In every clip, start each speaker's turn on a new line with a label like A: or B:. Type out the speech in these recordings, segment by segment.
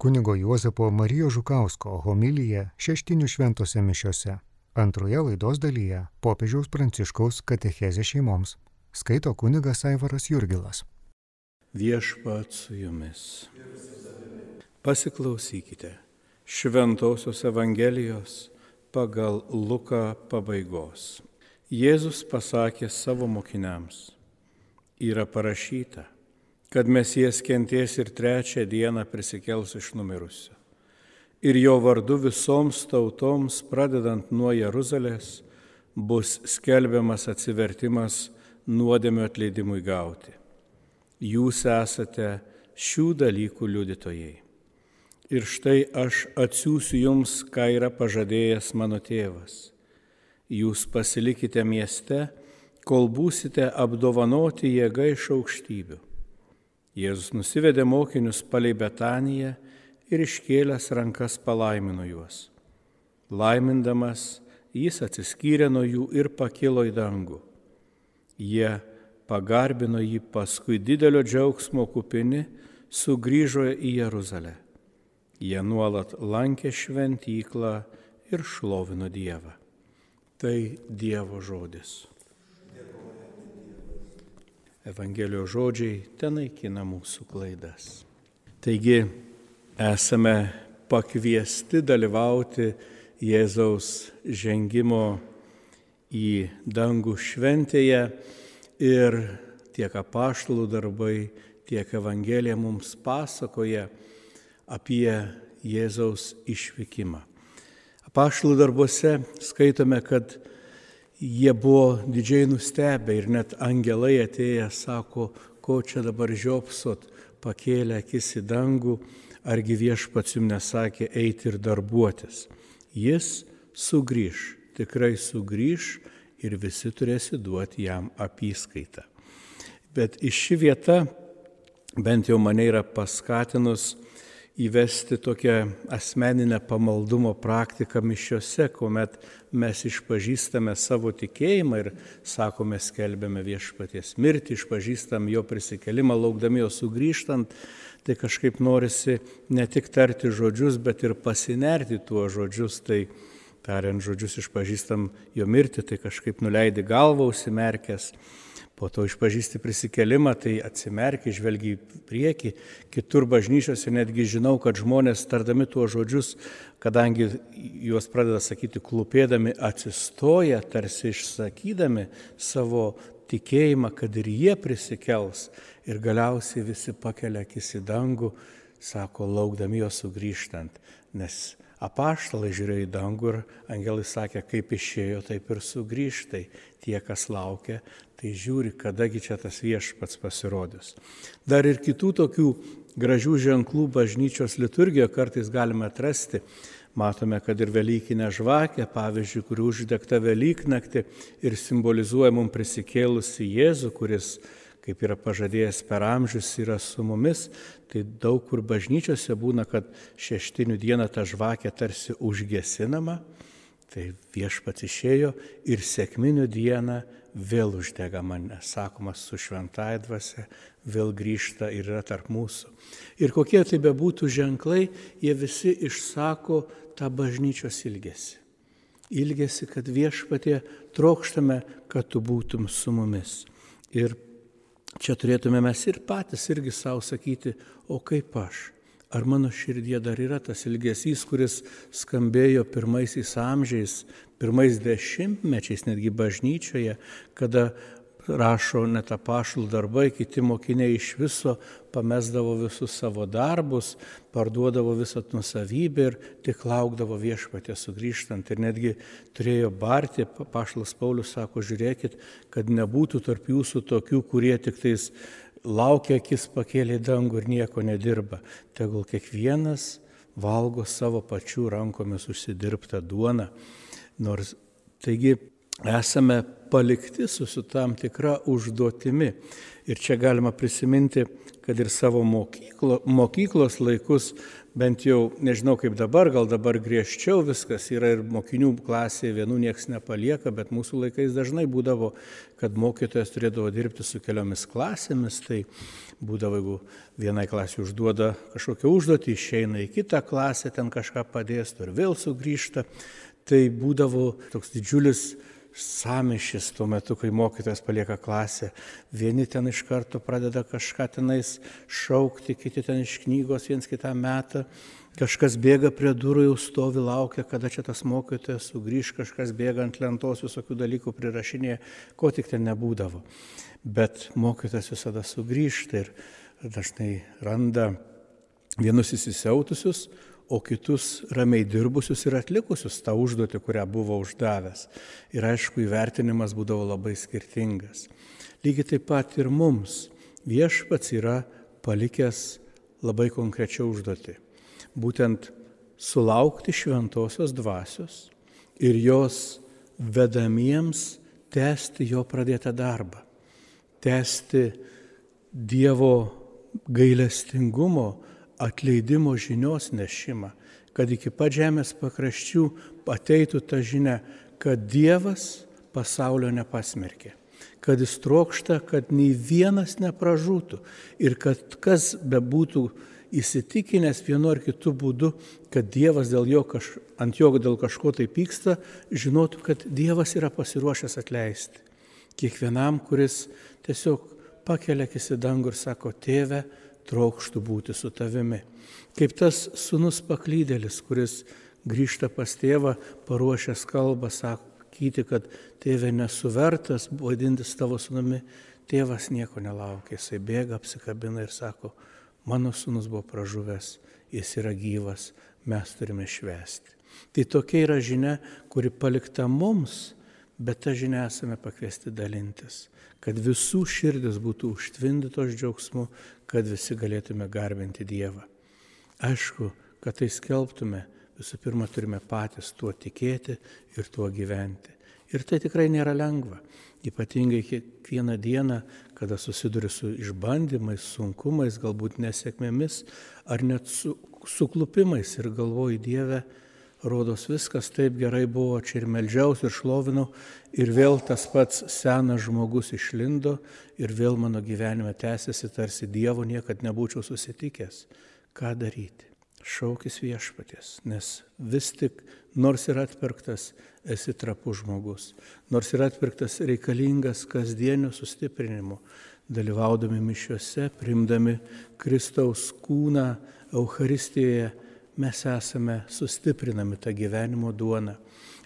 A: kunigo Juozapo Marijos Žukausko homilija šeštinių šventose mišiose. Antroje laidos dalyje popiežiaus Pranciškaus katechezė šeimoms. Skaito kunigas Aivaras Jurgilas.
B: Viešpat su jumis. Pasiklausykite Šventojios Evangelijos pagal Luką pabaigos. Jėzus pasakė savo mokiniams, yra parašyta, kad Mesijas kenties ir trečią dieną prisikels iš numirusių. Ir jo vardu visoms tautoms, pradedant nuo Jeruzalės, bus skelbiamas atsivertimas nuodėmio atleidimui gauti. Jūs esate šių dalykų liudytojai. Ir štai aš atsiųsiu jums, ką yra pažadėjęs mano tėvas. Jūs pasilikite mieste, kol būsite apdovanoti jėga iš aukštybių Jėzus nusivedė mokinius palei Betaniją ir iškėlęs rankas palaimino juos. Laimindamas, jis atsiskyrė nuo jų ir pakilo į dangų. Jie pagarbino jį paskui didelio džiaugsmo kupini, sugrįžo į Jeruzalę. Jie nuolat lankė šventyklą ir šlovino Dievą. Tai Dievo žodis. Evangelijos žodžiai ten naikina mūsų klaidas. Taigi esame pakviesti dalyvauti Jėzaus žengimo į dangų šventėje ir tiek apaštalų darbai, tiek Evangelija mums pasakoja apie Jėzaus išvykimą. Apaštalų darbuose skaitome, kad jie buvo didžiai nustebę ir net angelai atėję sako, ko čia dabar žiopsot, pakėlė akis į dangų, argi viešpats jums nesakė eiti ir darbuotis. Jis sugrįž, tikrai sugrįž ir visi turėsi duoti jam apyskaitą. Bet iš ši vieta bent jau mane yra paskatinus įvesti tokią asmeninę pamaldumo praktiką mišiuose, kuomet mes išpažįstame savo tikėjimą ir sakome, skelbėme viešpaties mirtį, išpažįstam jo prisikelimą, laukdami jo sugrįžtant, tai kažkaip norisi ne tik tarti žodžius, bet ir pasinerti tuo žodžius. Tai tariant žodžius išpažįstam jo mirtį, tai kažkaip nuleidi galvą užsimerkęs po to išpažįsti prisikelimą, tai atsimerki, žvelgi į priekį, kitur bažnyčiose netgi žinau, kad žmonės tardami tuos žodžius, kadangi juos pradeda sakyti klupėdami, atsistoja, tarsi išsakydami savo tikėjimą, kad ir jie prisikels ir galiausiai visi pakelia akis į dangų, sako, laukdami jo sugrįžtant, nes apaštalai žiūrėjo į dangų ir angelai sakė, kaip išėjo, taip ir sugrįžtai. Tie, kas laukia, tai žiūri, kadagi čia tas viešpats pasirodys. Dar ir kitų tokių gražių ženklų bažnyčios liturgijoje kartais galime atrasti. Matome, kad ir Velykinė žvakė, pavyzdžiui, kuri uždegta Velyknaktį ir simbolizuoja mums prisikėlusi Jėzų, kuris kaip yra pažadėjęs per amžius, yra su mumis, tai daug kur bažnyčiose būna, kad šeštinių dieną ta žvakė tarsi užgesinama, tai viešpats išėjo ir sėkminių dieną vėl uždegama, nesakoma, su šventai dvasia, vėl grįžta ir yra tarp mūsų. Ir kokie tai bebūtų ženklai, jie visi išsako tą bažnyčios ilgesį. Ilgesi, kad viešpatie trokštame, kad tu būtum su mumis. Ir čia turėtume mes ir patys irgi savo sakyti, o kaip aš. Ar mano širdie dar yra tas ilgesys, kuris skambėjo pirmaisiais amžiais, pirmais dešimtmečiais netgi bažnyčioje, kada rašo net apašlų darbai, kiti mokiniai iš viso pamesdavo visus savo darbus, parduodavo visą nusavybę ir tik laukdavo viešpatė sugrįžtant. Ir netgi turėjo barti, pašlas Paulius sako, žiūrėkit, kad nebūtų tarp jūsų tokių, kurie tik tais laukia akis pakėlė dangų ir nieko nedirba. Tegul kiekvienas valgo savo pačių rankomis užsidirbtą duoną. Nors taigi esame palikti su, tam tikra užduotimi. Ir čia galima prisiminti, kad ir savo mokyklo, mokyklos laikus, bent jau nežinau kaip dabar, gal dabar griežčiau viskas yra ir mokinių klasėje vienų nieks nepalieka, bet mūsų laikais dažnai būdavo, kad mokytojas turėdavo dirbti su keliomis klasėmis, tai būdavo, jeigu vienai klasė užduoda kažkokią užduotį, išeina į kitą klasę, ten kažką padėstų ir vėl sugrįžta, tai būdavo toks didžiulis samišis tuo metu, kai mokytojas palieka klasę. Vieni ten iš karto pradeda kažką tenais šaukti, kiti ten iš knygos viens kitą metą. Kažkas bėga prie durų, jau stovi, laukia, kada čia tas mokytojas sugrįž, kažkas bėga ant lentos, visokių dalykų prirašinėje, ko tik ten nebūdavo. Bet mokytojas visada sugrįžta ir dažnai randa vienus įsisiautusius, o kitus ramiai dirbusius ir atlikusius tą užduotį, kurią buvo uždavęs. Ir aišku, įvertinimas būdavo labai skirtingas. Lygiai taip pat ir mums viešpats yra palikęs labai konkrečią užduotį. Būtent sulaukti šventosios dvasios ir jos vedamiems tęsti jo pradėtą darbą, tęsti Dievo gailestingumo atleidimo žinios nešimą, kad iki pat žemės pakraščių ateitų ta žinia, kad Dievas pasaulio nepasmerkė, kad jis trokšta, kad nei vienas nepražūtų ir kad kas bebūtų įsitikinęs vienu ar kitu būdu, kad Dievas dėl jo kaž, ant jo dėl kažko tai pyksta, žinotų, kad Dievas yra pasiruošęs atleisti. Kiekvienam, kuris tiesiog pakelia akis į dangų ir sako, tėve, trokštų būti su tavimi. Kaip tas sunus paklydėlis, kuris grįžta pas tėvą, paruošęs kalbą, sakyti, kad tėvė nesuvertas vadintis tavo sunumi, tėvas nieko nelaukia, jisai bėga, apsikabina ir sako, mano sunus buvo pražuvęs, jis yra gyvas, mes turime švęsti. Tai tokia yra žinia, kuri palikta mums, bet tą žinią esame pakviesti dalintis, kad visų širdis būtų užtvindytos džiaugsmu, kad visi galėtume garbinti Dievą. Aišku, kad tai skelbtume, visų pirma turime patys tuo tikėti ir tuo gyventi. Ir tai tikrai nėra lengva. Ypatingai kiekvieną dieną, kada susiduri su išbandymais, sunkumais, galbūt nesėkmėmis ar net su suklupimais ir galvoji Dieve, rodos viskas taip gerai buvo, čia ir melžiaus, ir šlovinau, ir vėl tas pats senas žmogus išlindo, ir vėl mano gyvenime tęsiasi, tarsi Dievo niekad nebūčiau susitikęs. Ką daryti? Šaukis viešpatės, nes vis tik, nors ir atpirktas, esi trapus žmogus, nors ir atpirktas reikalingas kasdienio sustiprinimu, dalyvaudami mišiuose, primdami Kristaus kūną Euharistijoje, mes esame sustiprinami tą gyvenimo duoną,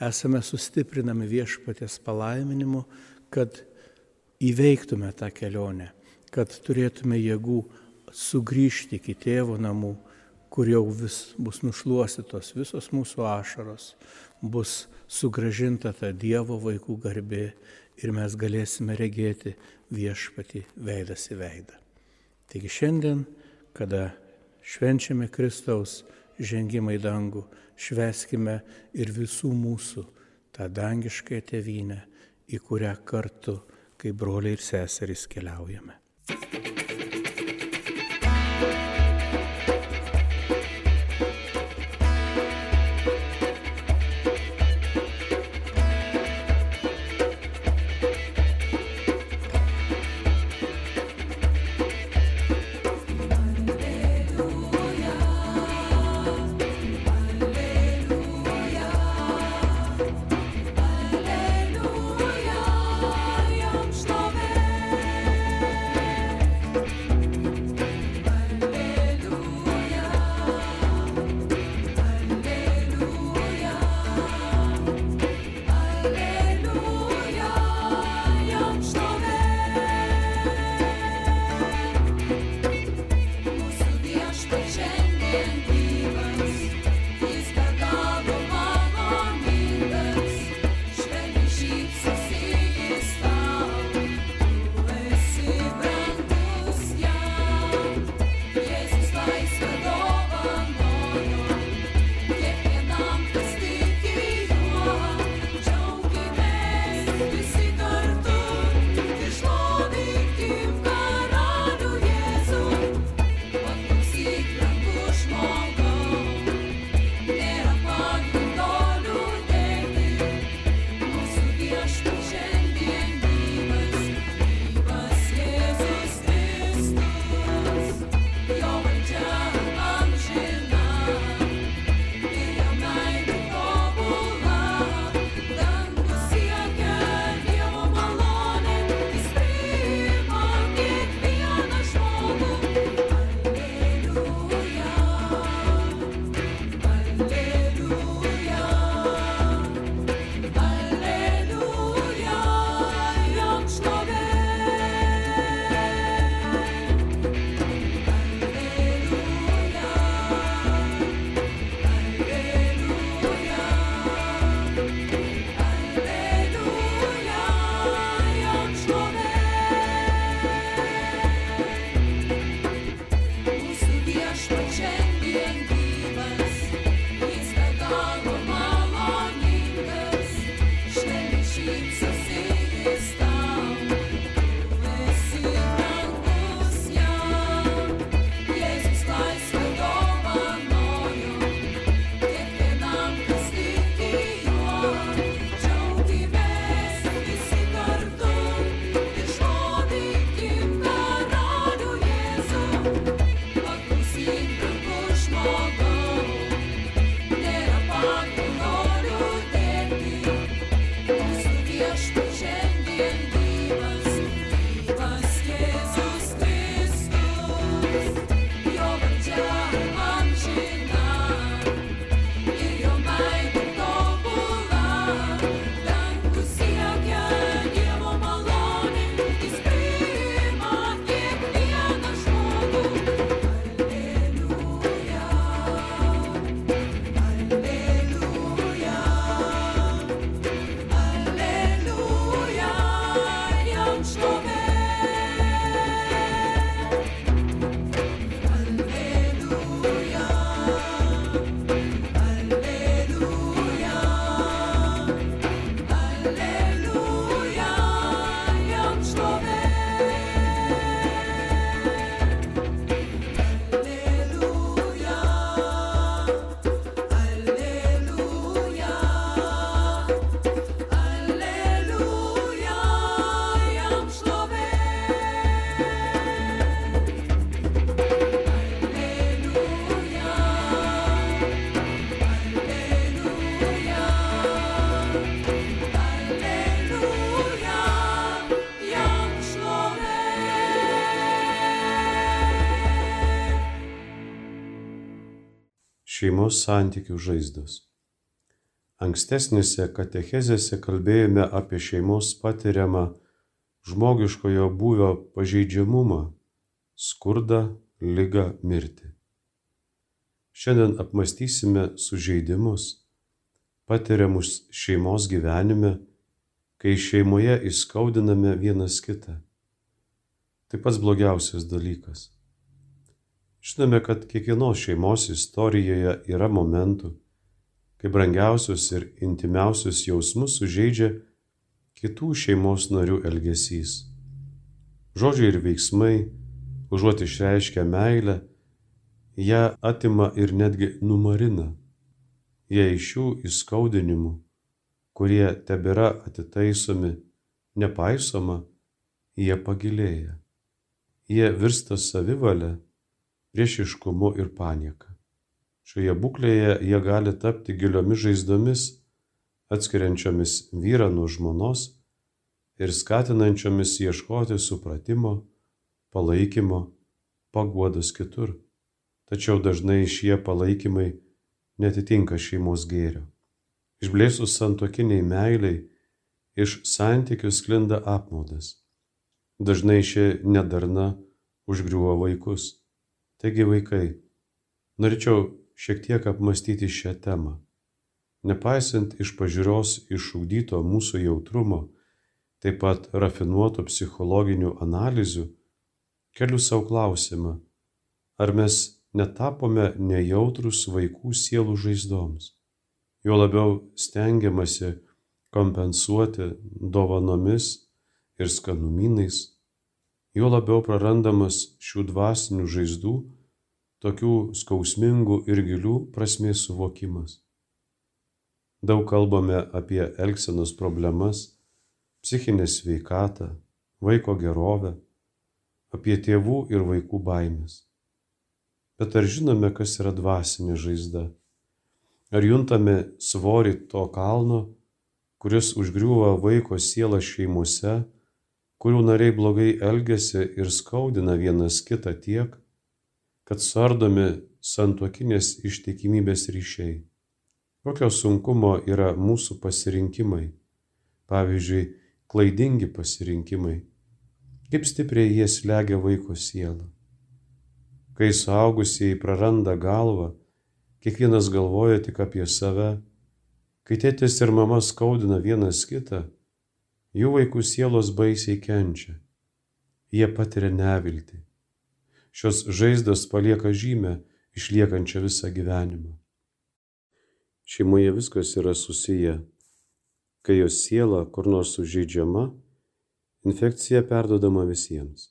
B: esame sustiprinami viešpatės palaiminimu, kad įveiktume tą kelionę, kad turėtume jėgų sugrįžti iki tėvo namų, kur jau vis bus nušluostytos visos mūsų ašaros, bus sugražinta ta Dievo vaikų garbė ir mes galėsime regėti viešpati veidas į veidą. Taigi šiandien, kada švenčiame Kristaus žengimą į dangų, šveskime ir visų mūsų tą dangišką tėvynę, į kurią kartu, kaip broliai ir seserys, keliaujame. life.
C: Šeimos santykių žaizdos. Ankstesnėse katechezėse kalbėjome apie šeimos patiriamą žmogiškojo būvio pažeidžiamumą, skurdą, lygą, mirtį. Šiandien apmastysime sužeidimus, patiriamus šeimos gyvenime, kai šeimoje įskaudiname vienas kitą. Tai pats blogiausias dalykas. Žinome, kad kiekvienos šeimos istorijoje yra momentų, kai brangiausius ir intimiausius jausmus sužeidžia kitų šeimos narių elgesys. Žodžiai ir veiksmai, užuot išreiškę meilę, ją atima ir netgi numarina. Jei iš šių įskaudinimų, kurie tebėra atitaisomi, nepaisoma, jie pagilėja jie virsta savivalę, priešiškumu ir panieka. Šioje būklėje jie gali tapti giliomis žaizdomis, atskiriančiomis vyrą nuo žmonos ir skatinančiomis ieškoti supratimo, palaikymo, paguodos kitur. Tačiau dažnai šie palaikymai netitinka šeimos gėrio. Išblėsus santokiniai meiliai, iš santykių sklinda apmaudas. Dažnai ši nedarna užgriuvo vaikus. Taigi vaikai, norėčiau šiek tiek apmastyti šią temą. Nepaisant iš pažiūros išugdyto mūsų jautrumo, taip pat rafinuotų psichologinių analizių, keliu savo klausimą, ar mes netapome nejautrus vaikų sielų žaizdoms. Jo labiau stengiamasi kompensuoti dovanomis ir skanumynais, juo labiau prarandamas šių dvasinių žaizdų, tokių skausmingų ir gilių prasmės suvokimas. Daug kalbame apie elgsenos problemas, psichinę sveikatą, vaiko gerovę, apie tėvų ir vaikų baimės. Bet ar žinome, kas yra dvasinė žaizda? Ar juntame svorį to kalno, kuris užgriuva vaiko sielą šeimose, kurių nariai blogai elgesi ir skaudina vienas kitą tiek, kad suardomi santuokinės ištikimybės ryšiai. Kokio sunkumo yra mūsų pasirinkimai, pavyzdžiui, klaidingi pasirinkimai, kaip stipriai jie slegia vaiko sielą. Kai suaugusieji praranda galvą, kiekvienas galvoja tik apie save, kai tėtis ir mama skaudina vienas kitą, Jų vaikų sielos baisiai kenčia. Jie patiria neviltį. Šios žaizdos palieka žymę, išliekančią visą gyvenimą. Šeimoje viskas yra susiję. Kai jos siela kur nors sužeidžiama, infekcija perdodama visiems.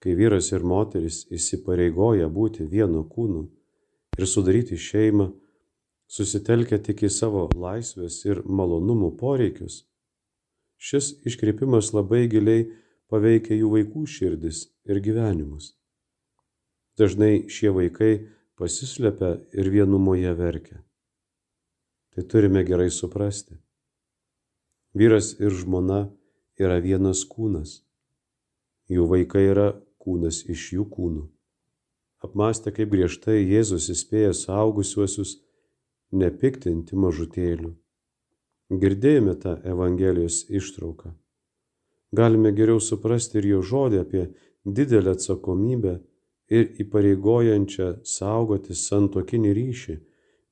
C: Kai vyras ir moteris įsipareigoja būti vienu kūnu ir sudaryti šeimą, susitelkia tik į savo laisvės ir malonumų poreikius, Šis iškreipimas labai giliai paveikia jų vaikų širdis ir gyvenimus. Dažnai šie vaikai pasislepia ir vienumoje verkia. Tai turime gerai suprasti. Vyras ir žmona yra vienas kūnas. Jų vaikai yra kūnas iš jų kūnų. Apmastę, kaip griežtai Jėzus įspėja suaugusiuosius nepiktinti mažutėlių Girdėjome tą Evangelijos ištrauką. Galime geriau suprasti ir jo žodį apie didelę atsakomybę ir įpareigojančią saugoti santokinį ryšį,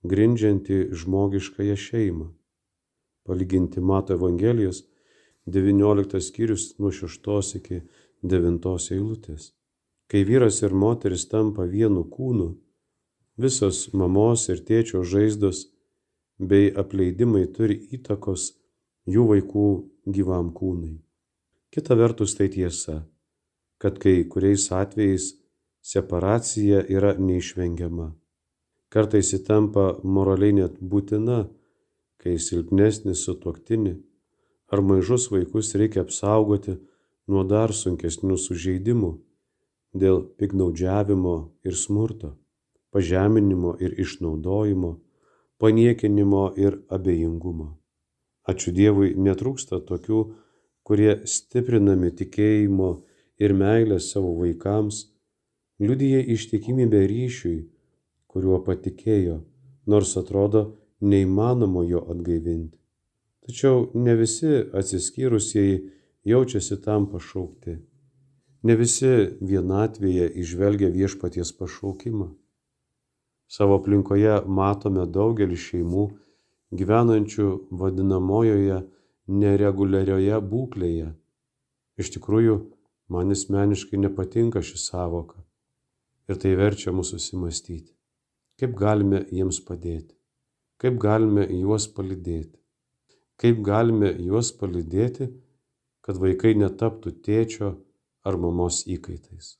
C: grindžiantį žmogiškąją šeimą. Palyginti Mato Evangelijos 19 skyrius nuo 6 iki 9 eilutės. Kai vyras ir moteris tampa vienu kūnu, visos mamos ir tėčio žaizdos bei apleidimai turi įtakos jų vaikų gyvam kūnui. Kita vertus tai tiesa, kad kai kuriais atvejais separacija yra neišvengiama. Kartais įtampa moraliai net būtina, kai silpnesnį sutuoktinį ar mažus vaikus reikia apsaugoti nuo dar sunkesnių sužeidimų dėl piknaudžiavimo ir smurto, pažeminimo ir išnaudojimo paniekinimo ir abejingumo. Ačiū Dievui netrūksta tokių, kurie stiprinami tikėjimo ir meilės savo vaikams, liudyja ištikimybę ryšiui, kuriuo patikėjo, nors atrodo neįmanoma jo atgaivinti. Tačiau ne visi atsiskyrusieji jaučiasi tam pašaukti. Ne visi vienatvėje išvelgia viešpaties pašaukimą. Savo aplinkoje matome daugelį šeimų gyvenančių vadinamojoje nereguliarioje būklėje. Iš tikrųjų, man asmeniškai nepatinka ši savoka ir tai verčia mus susimastyti, kaip galime jiems padėti, kaip galime juos palydėti, kaip galime juos palydėti, kad vaikai netaptų tėčio ar mamos įkaitais.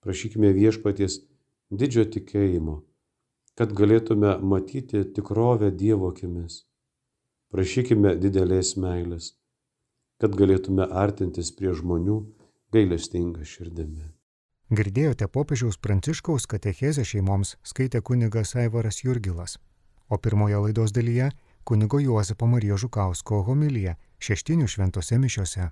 C: Prašykime viešpaties didžio tikėjimo, kad galėtume matyti tikrovę Dievo akimis. Prašykime didelės meilės, kad galėtume artintis prie žmonių gailestinga širdimi.
A: Girdėjote popiežiaus Pranciškaus katechezę šeimoms skaitė kunigas Aivaras Jurgilas, o pirmoje laidos dalyje kunigo Juozapo Marijos Žukausko homilija šeštinių šventose mišiose.